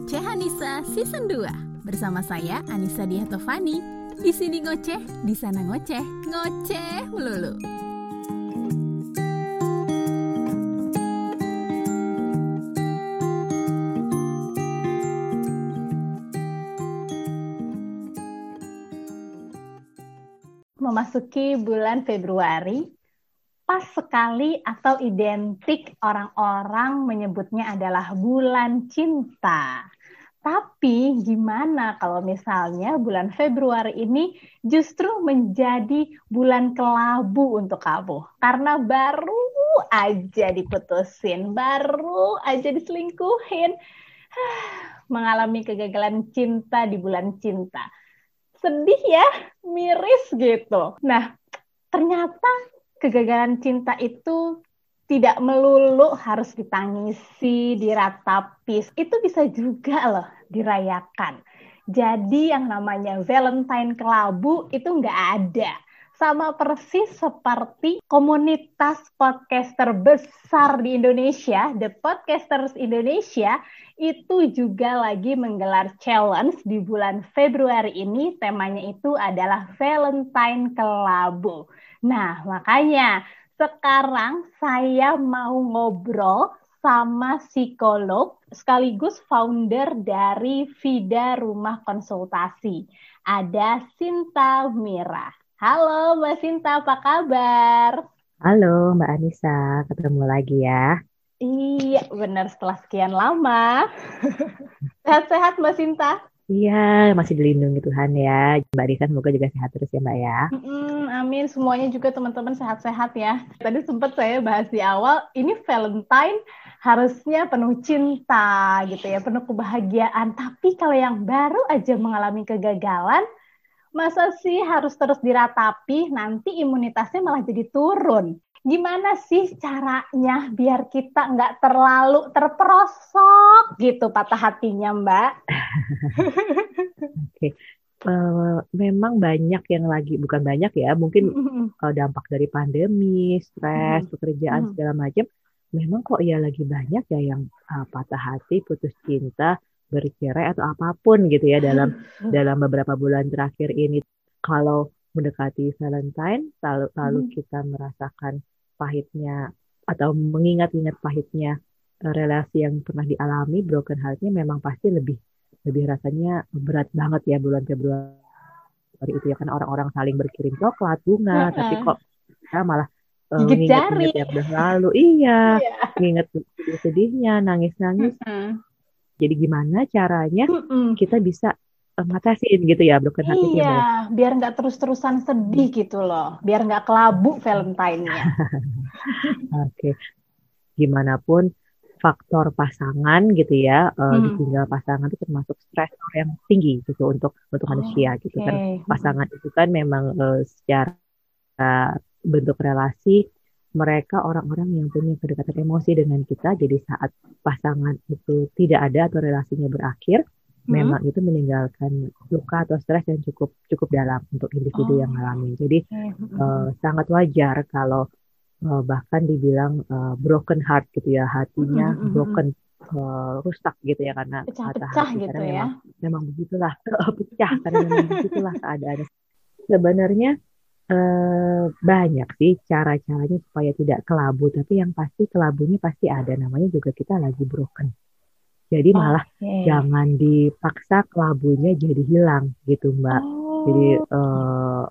Ngoceh Anissa Season 2 bersama saya Anissa Diatovani. Di sini ngoceh, di sana ngoceh, ngoceh melulu. Memasuki bulan Februari, pas sekali atau identik orang-orang menyebutnya adalah bulan cinta. Tapi gimana kalau misalnya bulan Februari ini justru menjadi bulan kelabu untuk kamu? Karena baru aja diputusin, baru aja diselingkuhin, mengalami kegagalan cinta di bulan cinta. Sedih ya, miris gitu. Nah, ternyata kegagalan cinta itu tidak melulu harus ditangisi, diratapis. Itu bisa juga loh dirayakan. Jadi yang namanya Valentine kelabu itu nggak ada. Sama persis seperti komunitas podcaster besar di Indonesia, The Podcasters Indonesia, itu juga lagi menggelar challenge di bulan Februari ini. Temanya itu adalah Valentine kelabu. Nah, makanya sekarang saya mau ngobrol sama psikolog sekaligus founder dari Vida Rumah Konsultasi. Ada Sinta Mira. Halo Mbak Sinta, apa kabar? Halo Mbak Anissa, ketemu lagi ya. Iya, benar setelah sekian lama. Sehat-sehat Mbak Sinta? Iya, masih dilindungi Tuhan ya. Mbak Risa semoga juga sehat terus ya Mbak ya. Mm, amin, semuanya juga teman-teman sehat-sehat ya. Tadi sempat saya bahas di awal, ini Valentine harusnya penuh cinta gitu ya, penuh kebahagiaan. Tapi kalau yang baru aja mengalami kegagalan, masa sih harus terus diratapi, nanti imunitasnya malah jadi turun gimana sih caranya biar kita nggak terlalu terperosok gitu patah hatinya Mbak? Oke, okay. uh, memang banyak yang lagi bukan banyak ya, mungkin uh, dampak dari pandemi, stres, pekerjaan segala macam. Memang kok ya lagi banyak ya yang uh, patah hati, putus cinta, bercerai atau apa pun gitu ya dalam dalam beberapa bulan terakhir ini. Kalau mendekati Valentine, lalu lalu kita merasakan pahitnya atau mengingat-ingat pahitnya relasi yang pernah dialami broken heartnya memang pasti lebih lebih rasanya berat banget ya bulan Februari itu ya kan orang-orang saling berkirim coklat bunga tapi kok ya malah uh, ingat yang udah lalu. Iya yeah. ingat sedihnya nangis-nangis. Jadi gimana caranya kita bisa ngatasin gitu ya broken heart iya, ya, biar nggak terus-terusan sedih gitu loh, biar nggak kelabu Valentine-nya. Oke, okay. gimana pun faktor pasangan gitu ya, uh, hmm. ditinggal pasangan itu termasuk stresor yang tinggi gitu untuk untuk oh, manusia gitu kan. Pasangan itu kan memang uh, secara uh, bentuk relasi mereka orang-orang yang punya kedekatan emosi dengan kita. Jadi saat pasangan itu tidak ada atau relasinya berakhir, hmm. memang itu meninggalkan luka atau stres yang cukup cukup dalam untuk individu oh. yang mengalami. Jadi uh, sangat wajar kalau uh, bahkan dibilang uh, broken heart gitu ya, hatinya hmm. broken uh, rusak gitu ya karena pecah-pecah hati gitu karena ya. Memang, memang begitulah pecah karena memang begitulah keadaannya. Sebenarnya Uh, banyak sih cara-caranya supaya tidak kelabu, tapi yang pasti kelabunya pasti ada. Namanya juga kita lagi broken. Jadi malah okay. jangan dipaksa kelabunya jadi hilang gitu Mbak. Oh. Jadi uh,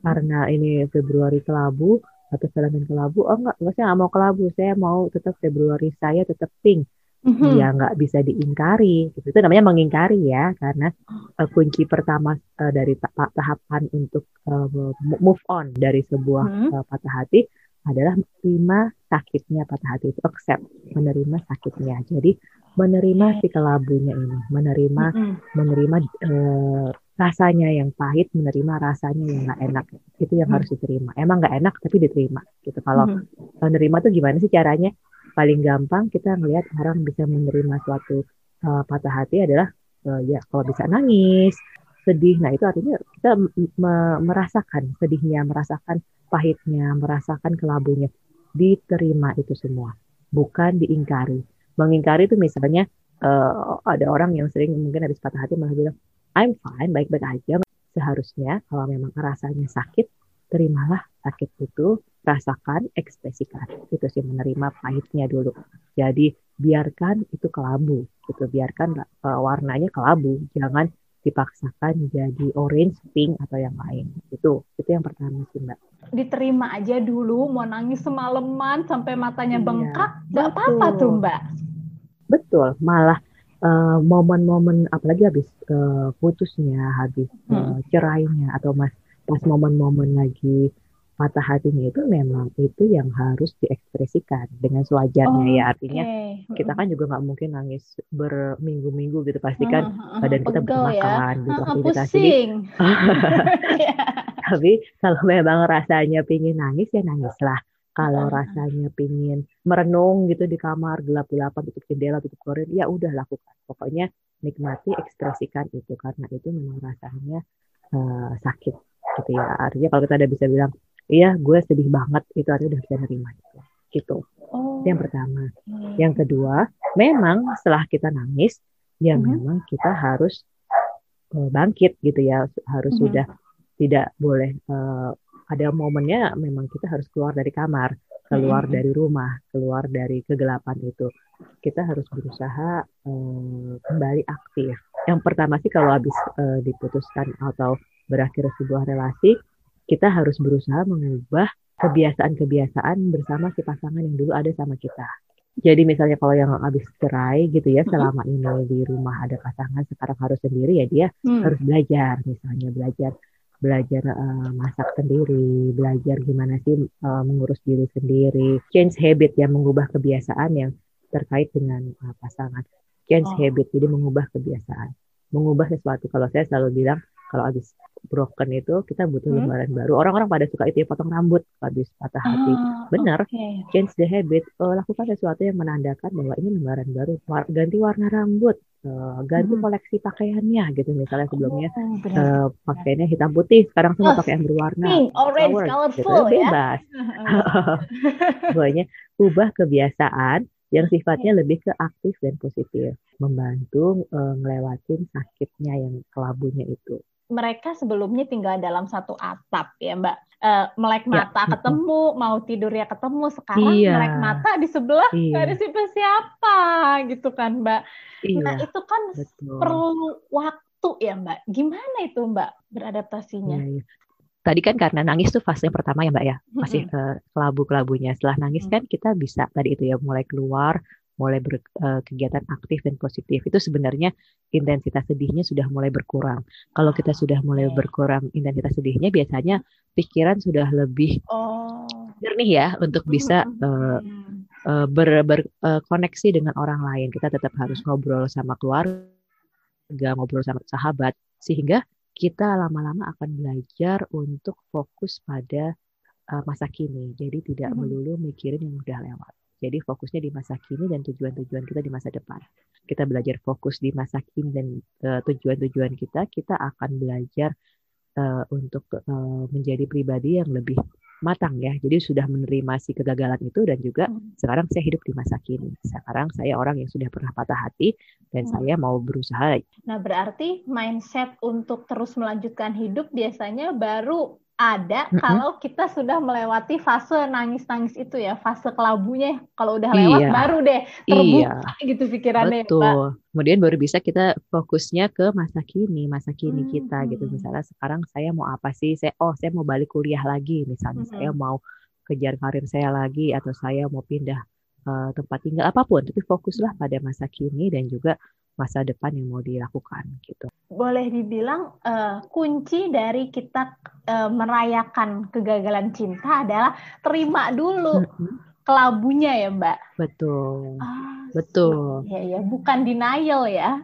karena ini Februari kelabu atau Valentine kelabu, oh enggak, enggak saya nggak mau kelabu, saya mau tetap Februari saya tetap pink. Mm-hmm. Ya nggak bisa diingkari, gitu. itu namanya mengingkari ya, karena uh, kunci pertama uh, dari ta- tahapan untuk uh, move on dari sebuah mm-hmm. uh, patah hati adalah menerima sakitnya patah hati itu accept menerima sakitnya jadi menerima si kelabunya ini menerima mm-hmm. menerima uh, rasanya yang pahit menerima rasanya yang nggak enak itu yang mm-hmm. harus diterima emang nggak enak tapi diterima gitu kalau mm-hmm. menerima tuh gimana sih caranya paling gampang kita ngelihat orang bisa menerima suatu uh, patah hati adalah uh, ya kalau bisa nangis sedih nah itu artinya kita me- merasakan sedihnya merasakan pahitnya, merasakan kelabunya. Diterima itu semua, bukan diingkari. Mengingkari itu misalnya uh, ada orang yang sering mungkin habis patah hati malah bilang I'm fine baik-baik aja seharusnya kalau memang rasanya sakit terimalah sakit itu rasakan ekspresikan itu sih menerima pahitnya dulu jadi biarkan itu kelabu gitu biarkan uh, warnanya kelabu jangan dipaksakan jadi orange, pink atau yang lain. Itu itu yang pertama sih mbak. Diterima aja dulu, mau nangis semalaman sampai matanya iya, bengkak, nggak apa-apa tuh mbak. Betul, malah uh, momen-momen apalagi habis uh, putusnya, habis uh, cerainya atau mas pas momen-momen lagi patah hatinya itu memang itu yang harus diekspresikan dengan sewajarnya oh, ya artinya okay. kita kan juga nggak mungkin nangis berminggu-minggu gitu pasti kan uh, uh, badan kita butuh ya. makan butuh uh, aktivitas tapi kalau memang rasanya pingin nangis ya nangislah kalau rasanya pingin merenung gitu di kamar gelap-gelapan tutup jendela tutup korin ya udah lakukan pokoknya nikmati ekspresikan itu karena itu memang rasanya uh, sakit gitu ya artinya kalau kita ada bisa bilang iya gue sedih banget itu artinya udah bisa nerima itu gitu oh. yang pertama hmm. yang kedua memang setelah kita nangis ya hmm. memang kita harus uh, bangkit gitu ya harus hmm. sudah tidak boleh uh, ada momennya memang kita harus keluar dari kamar keluar hmm. dari rumah keluar dari kegelapan itu kita harus berusaha uh, kembali aktif yang pertama sih kalau habis uh, diputuskan atau berakhir sebuah relasi kita harus berusaha mengubah kebiasaan-kebiasaan bersama si pasangan yang dulu ada sama kita. Jadi misalnya kalau yang habis cerai gitu ya, selama ini di rumah ada pasangan, sekarang harus sendiri ya dia hmm. harus belajar, misalnya belajar belajar uh, masak sendiri, belajar gimana sih uh, mengurus diri sendiri, change habit ya, mengubah kebiasaan yang terkait dengan uh, pasangan. Change oh. habit, jadi mengubah kebiasaan, mengubah sesuatu. Kalau saya selalu bilang kalau habis broken itu kita butuh hmm? lembaran baru. Orang-orang pada suka itu ya potong rambut habis patah hati. Oh, Benar. Okay. Change the habit. Uh, lakukan sesuatu yang menandakan bahwa ini lembaran baru. War ganti warna rambut. Uh, ganti hmm. koleksi pakaiannya gitu misalnya sebelumnya oh, uh, pakaiannya hitam putih sekarang saya oh, pakai yang berwarna pink, orange, color, colorful gitu. ya bebas pokoknya ubah kebiasaan yang sifatnya lebih ke aktif dan positif membantu uh, ngelewatin sakitnya yang kelabunya itu mereka sebelumnya tinggal dalam satu atap ya Mbak. Uh, melek ya, mata ya. ketemu, mau tidur ya ketemu. Sekarang iya. melek mata di sebelah iya. gak ada siapa-siapa gitu kan Mbak. Iya. Nah itu kan Betul. perlu waktu ya Mbak. Gimana itu Mbak beradaptasinya? Iya, iya. Tadi kan karena nangis tuh fase yang pertama ya Mbak ya, masih uh, kelabu-kelabunya. Setelah nangis kan kita bisa tadi itu ya mulai keluar, mulai berkegiatan eh, aktif dan positif itu sebenarnya intensitas sedihnya sudah mulai berkurang. Kalau kita sudah mulai berkurang intensitas sedihnya biasanya pikiran sudah lebih oh. jernih ya untuk bisa uh, uh, ber, berkoneksi uh, dengan orang lain. Kita tetap harus ngobrol sama keluarga, ngobrol sama sahabat sehingga kita lama-lama akan belajar untuk fokus pada uh, masa kini. Jadi tidak melulu mikirin yang udah lewat. Jadi fokusnya di masa kini dan tujuan-tujuan kita di masa depan. Kita belajar fokus di masa kini dan uh, tujuan-tujuan kita, kita akan belajar uh, untuk uh, menjadi pribadi yang lebih matang ya. Jadi sudah menerima si kegagalan itu dan juga hmm. sekarang saya hidup di masa kini. Sekarang saya orang yang sudah pernah patah hati dan hmm. saya mau berusaha. Nah, berarti mindset untuk terus melanjutkan hidup biasanya baru ada mm-hmm. kalau kita sudah melewati fase nangis-nangis itu ya, fase kelabunya. Kalau udah lewat iya. baru deh terbuka iya. gitu pikirannya. Betul. Ya, Mbak. Kemudian baru bisa kita fokusnya ke masa kini, masa kini hmm. kita gitu. Misalnya sekarang saya mau apa sih? Saya oh saya mau balik kuliah lagi, misalnya hmm. saya mau kejar karir saya lagi atau saya mau pindah uh, tempat tinggal apa pun, tapi fokuslah pada masa kini dan juga masa depan yang mau dilakukan gitu. Boleh dibilang uh, kunci dari kita uh, merayakan kegagalan cinta adalah terima dulu mm-hmm. kelabunya ya Mbak. Betul. Ah, Betul. Ya ya, bukan denial ya.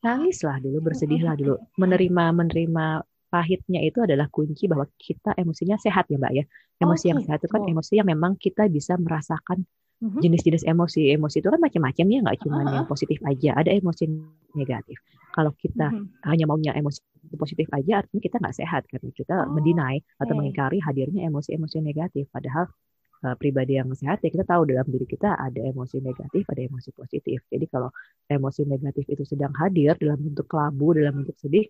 Nangislah dulu, bersedihlah dulu. Menerima menerima pahitnya itu adalah kunci bahwa kita emosinya sehat ya Mbak ya. Emosi oh, yang sehat itu kan emosi yang memang kita bisa merasakan Mm-hmm. jenis-jenis emosi emosi itu kan macam-macam ya nggak cuma uh-huh. yang positif aja ada emosi negatif kalau kita uh-huh. hanya maunya emosi positif aja artinya kita nggak sehat karena kita oh, mendinai atau okay. mengingkari hadirnya emosi-emosi negatif padahal uh, pribadi yang sehat ya kita tahu dalam diri kita ada emosi negatif, ada emosi positif. Jadi kalau emosi negatif itu sedang hadir dalam bentuk kelabu, dalam bentuk sedih,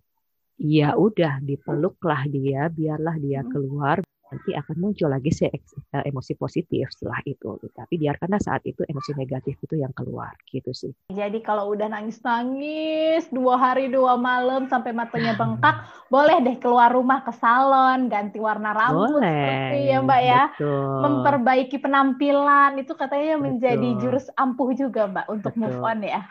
ya udah dipeluklah dia, biarlah dia hmm. keluar, nanti akan muncul lagi si eh, emosi positif setelah itu. Tapi biarkanlah saat itu emosi negatif itu yang keluar gitu sih. Jadi kalau udah nangis-nangis dua hari dua malam sampai matanya bengkak, boleh deh keluar rumah ke salon, ganti warna rambut boleh, seperti ya Mbak ya. Betul. Memperbaiki penampilan itu katanya menjadi jurus ampuh juga Mbak untuk betul. move on ya.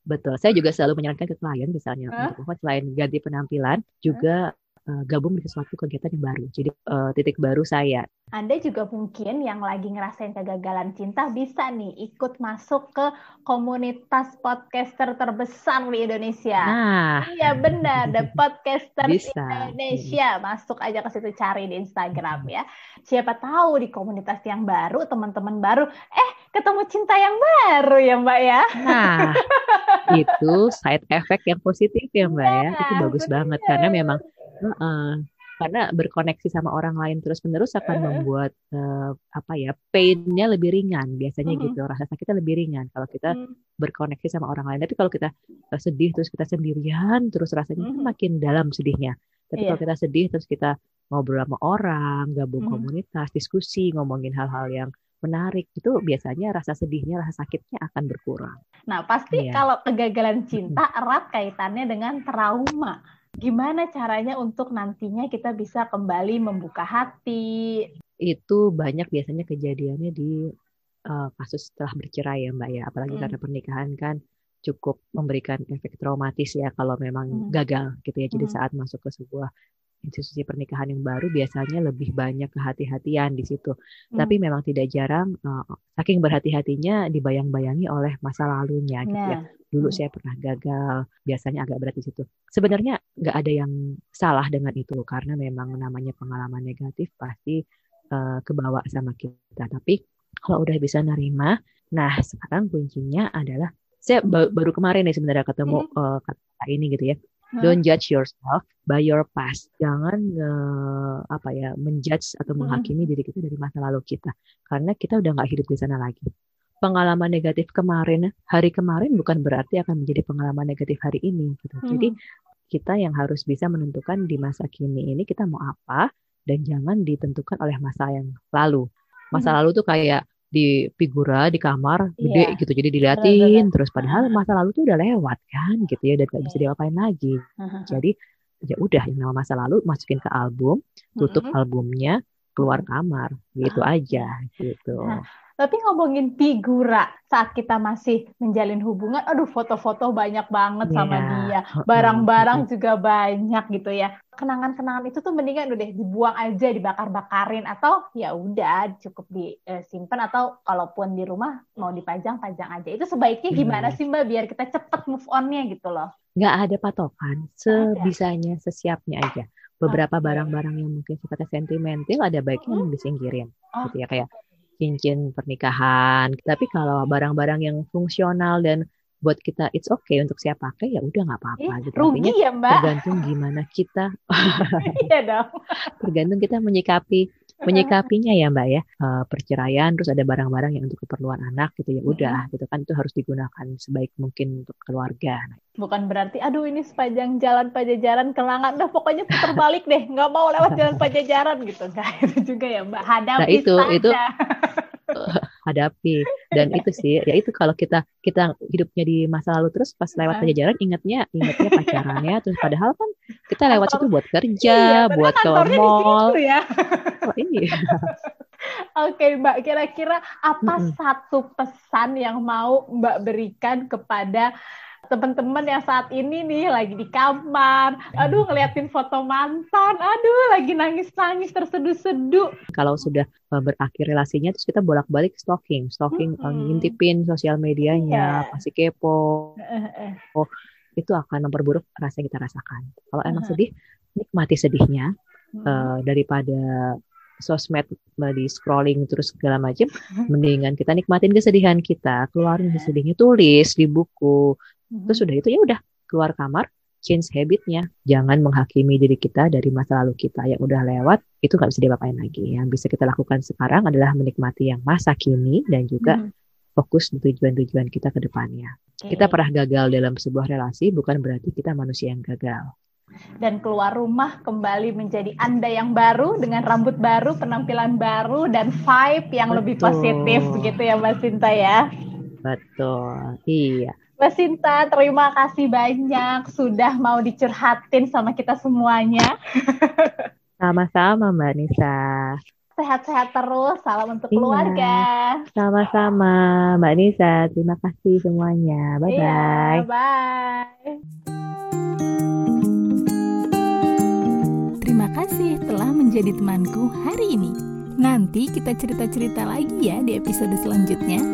Betul. Saya juga selalu menyarankan ke klien misalnya huh? untuk move on selain ganti penampilan juga uh, gabung di sesuatu kegiatan yang baru. Jadi uh, titik baru saya. Anda juga mungkin yang lagi ngerasain kegagalan cinta bisa nih ikut masuk ke komunitas podcaster terbesar di Indonesia. Nah, iya benar, The Podcaster bisa. Indonesia. Masuk aja ke situ cari di Instagram ya. Siapa tahu di komunitas yang baru, teman-teman baru, eh ketemu cinta yang baru ya Mbak ya. Nah, itu side effect yang positif ya Mbak ya. Itu iya, bagus bener. banget karena memang Uh, karena berkoneksi sama orang lain terus menerus akan uh. membuat uh, apa ya painnya lebih ringan biasanya uh. gitu rasa sakitnya lebih ringan kalau kita uh. berkoneksi sama orang lain tapi kalau kita uh, sedih terus kita sendirian terus rasanya uh. makin dalam sedihnya tapi yeah. kalau kita sedih terus kita ngobrol sama orang gabung uh. komunitas diskusi ngomongin hal-hal yang menarik itu biasanya rasa sedihnya rasa sakitnya akan berkurang nah pasti yeah. kalau kegagalan cinta erat kaitannya dengan trauma Gimana caranya untuk nantinya kita bisa kembali membuka hati? Itu banyak biasanya kejadiannya di uh, kasus setelah bercerai ya Mbak ya, apalagi hmm. karena pernikahan kan cukup memberikan efek traumatis ya kalau memang hmm. gagal gitu ya. Jadi hmm. saat masuk ke sebuah institusi pernikahan yang baru biasanya lebih banyak kehati-hatian di situ. Hmm. Tapi memang tidak jarang uh, saking berhati-hatinya dibayang-bayangi oleh masa lalunya gitu ya. nah. ya. Dulu hmm. saya pernah gagal, biasanya agak berat di situ. Sebenarnya nggak ada yang salah dengan itu karena memang namanya pengalaman negatif pasti uh, kebawa sama kita. Tapi kalau udah bisa nerima, nah sekarang kuncinya adalah saya baru kemarin nih sebenarnya ketemu hmm. uh, kata ini gitu ya Don't judge yourself by your past. Jangan uh, apa ya menjudge atau menghakimi diri kita dari masa lalu kita, karena kita udah nggak hidup di sana lagi. Pengalaman negatif kemarin, hari kemarin bukan berarti akan menjadi pengalaman negatif hari ini. Gitu. Hmm. Jadi kita yang harus bisa menentukan di masa kini ini kita mau apa dan jangan ditentukan oleh masa yang lalu. Masa hmm. lalu tuh kayak di figura di kamar gede yeah. gitu. Jadi diliatin terus. Padahal masa lalu tuh udah lewat kan gitu ya. Dan gak bisa iya. diapain lagi. Jadi ya udah yang nama masa lalu masukin ke album tutup albumnya keluar kamar gitu aja gitu. Nah, tapi ngomongin figura saat kita masih menjalin hubungan, aduh foto-foto banyak banget yeah. sama dia, barang-barang juga banyak gitu ya. Kenangan-kenangan itu tuh mendingan udah deh dibuang aja, dibakar-bakarin. Atau ya udah cukup disimpan atau kalaupun di rumah mau dipajang pajang aja. Itu sebaiknya gimana sih Mbak biar kita cepet move on-nya gitu loh? Nggak ada patokan, sebisanya, sesiapnya aja. Beberapa barang-barang yang mungkin sifatnya sentimental ada baiknya yang disingkirin. Oh. gitu ya kayak cincin pernikahan. Tapi kalau barang-barang yang fungsional dan buat kita it's okay untuk siapa pakai ya udah nggak apa-apa eh, gitu. Rugi Artinya, ya mbak. Tergantung gimana kita. Iya dong. tergantung kita menyikapi menyikapinya ya mbak ya. Uh, perceraian terus ada barang-barang yang untuk keperluan anak gitu ya udah gitu kan itu harus digunakan sebaik mungkin untuk keluarga. Bukan berarti aduh ini sepanjang jalan pajajaran kelangan. Dah pokoknya putar balik deh. Nggak mau lewat jalan pajajaran gitu. Enggak itu juga ya mbak. Hadapi nah, itu saja. itu hadapi dan itu sih ya itu kalau kita kita hidupnya di masa lalu terus pas lewat pajajaran ingatnya ingatnya pacarannya terus padahal kan kita lewat situ buat kerja iya, buat ke mall ya. oh, iya Oke Mbak, kira-kira apa mm -hmm. satu pesan yang mau Mbak berikan kepada teman-teman yang saat ini nih lagi di kamar, aduh ngeliatin foto mantan, aduh lagi nangis-nangis terseduh-seduh. Kalau sudah uh, berakhir relasinya, terus kita bolak-balik stalking, stalking, hmm. uh, ngintipin sosial medianya, yeah. masih kepo. Oh, itu akan memperburuk rasa yang kita rasakan. Kalau emang sedih, nikmati sedihnya uh, daripada sosmed di scrolling terus segala macam mendingan kita nikmatin kesedihan kita keluarin kesedihannya tulis di buku terus udah itu ya udah keluar kamar change habitnya. Jangan menghakimi diri kita dari masa lalu kita yang udah lewat, itu nggak bisa diapain lagi. Yang bisa kita lakukan sekarang adalah menikmati yang masa kini dan juga hmm. fokus di tujuan-tujuan kita ke depannya. Okay. Kita pernah gagal dalam sebuah relasi bukan berarti kita manusia yang gagal dan keluar rumah kembali menjadi Anda yang baru dengan rambut baru, penampilan baru dan vibe yang Betul. lebih positif begitu ya Mbak Sinta ya. Betul. Iya. Mbak Sinta, terima kasih banyak sudah mau dicurhatin sama kita semuanya. Sama-sama Mbak Nisa. Sehat-sehat terus, salam untuk iya. keluarga. Sama-sama Mbak Nisa, terima kasih semuanya. Bye-bye. Iya, bye. Terima kasih telah menjadi temanku hari ini. Nanti kita cerita-cerita lagi ya di episode selanjutnya.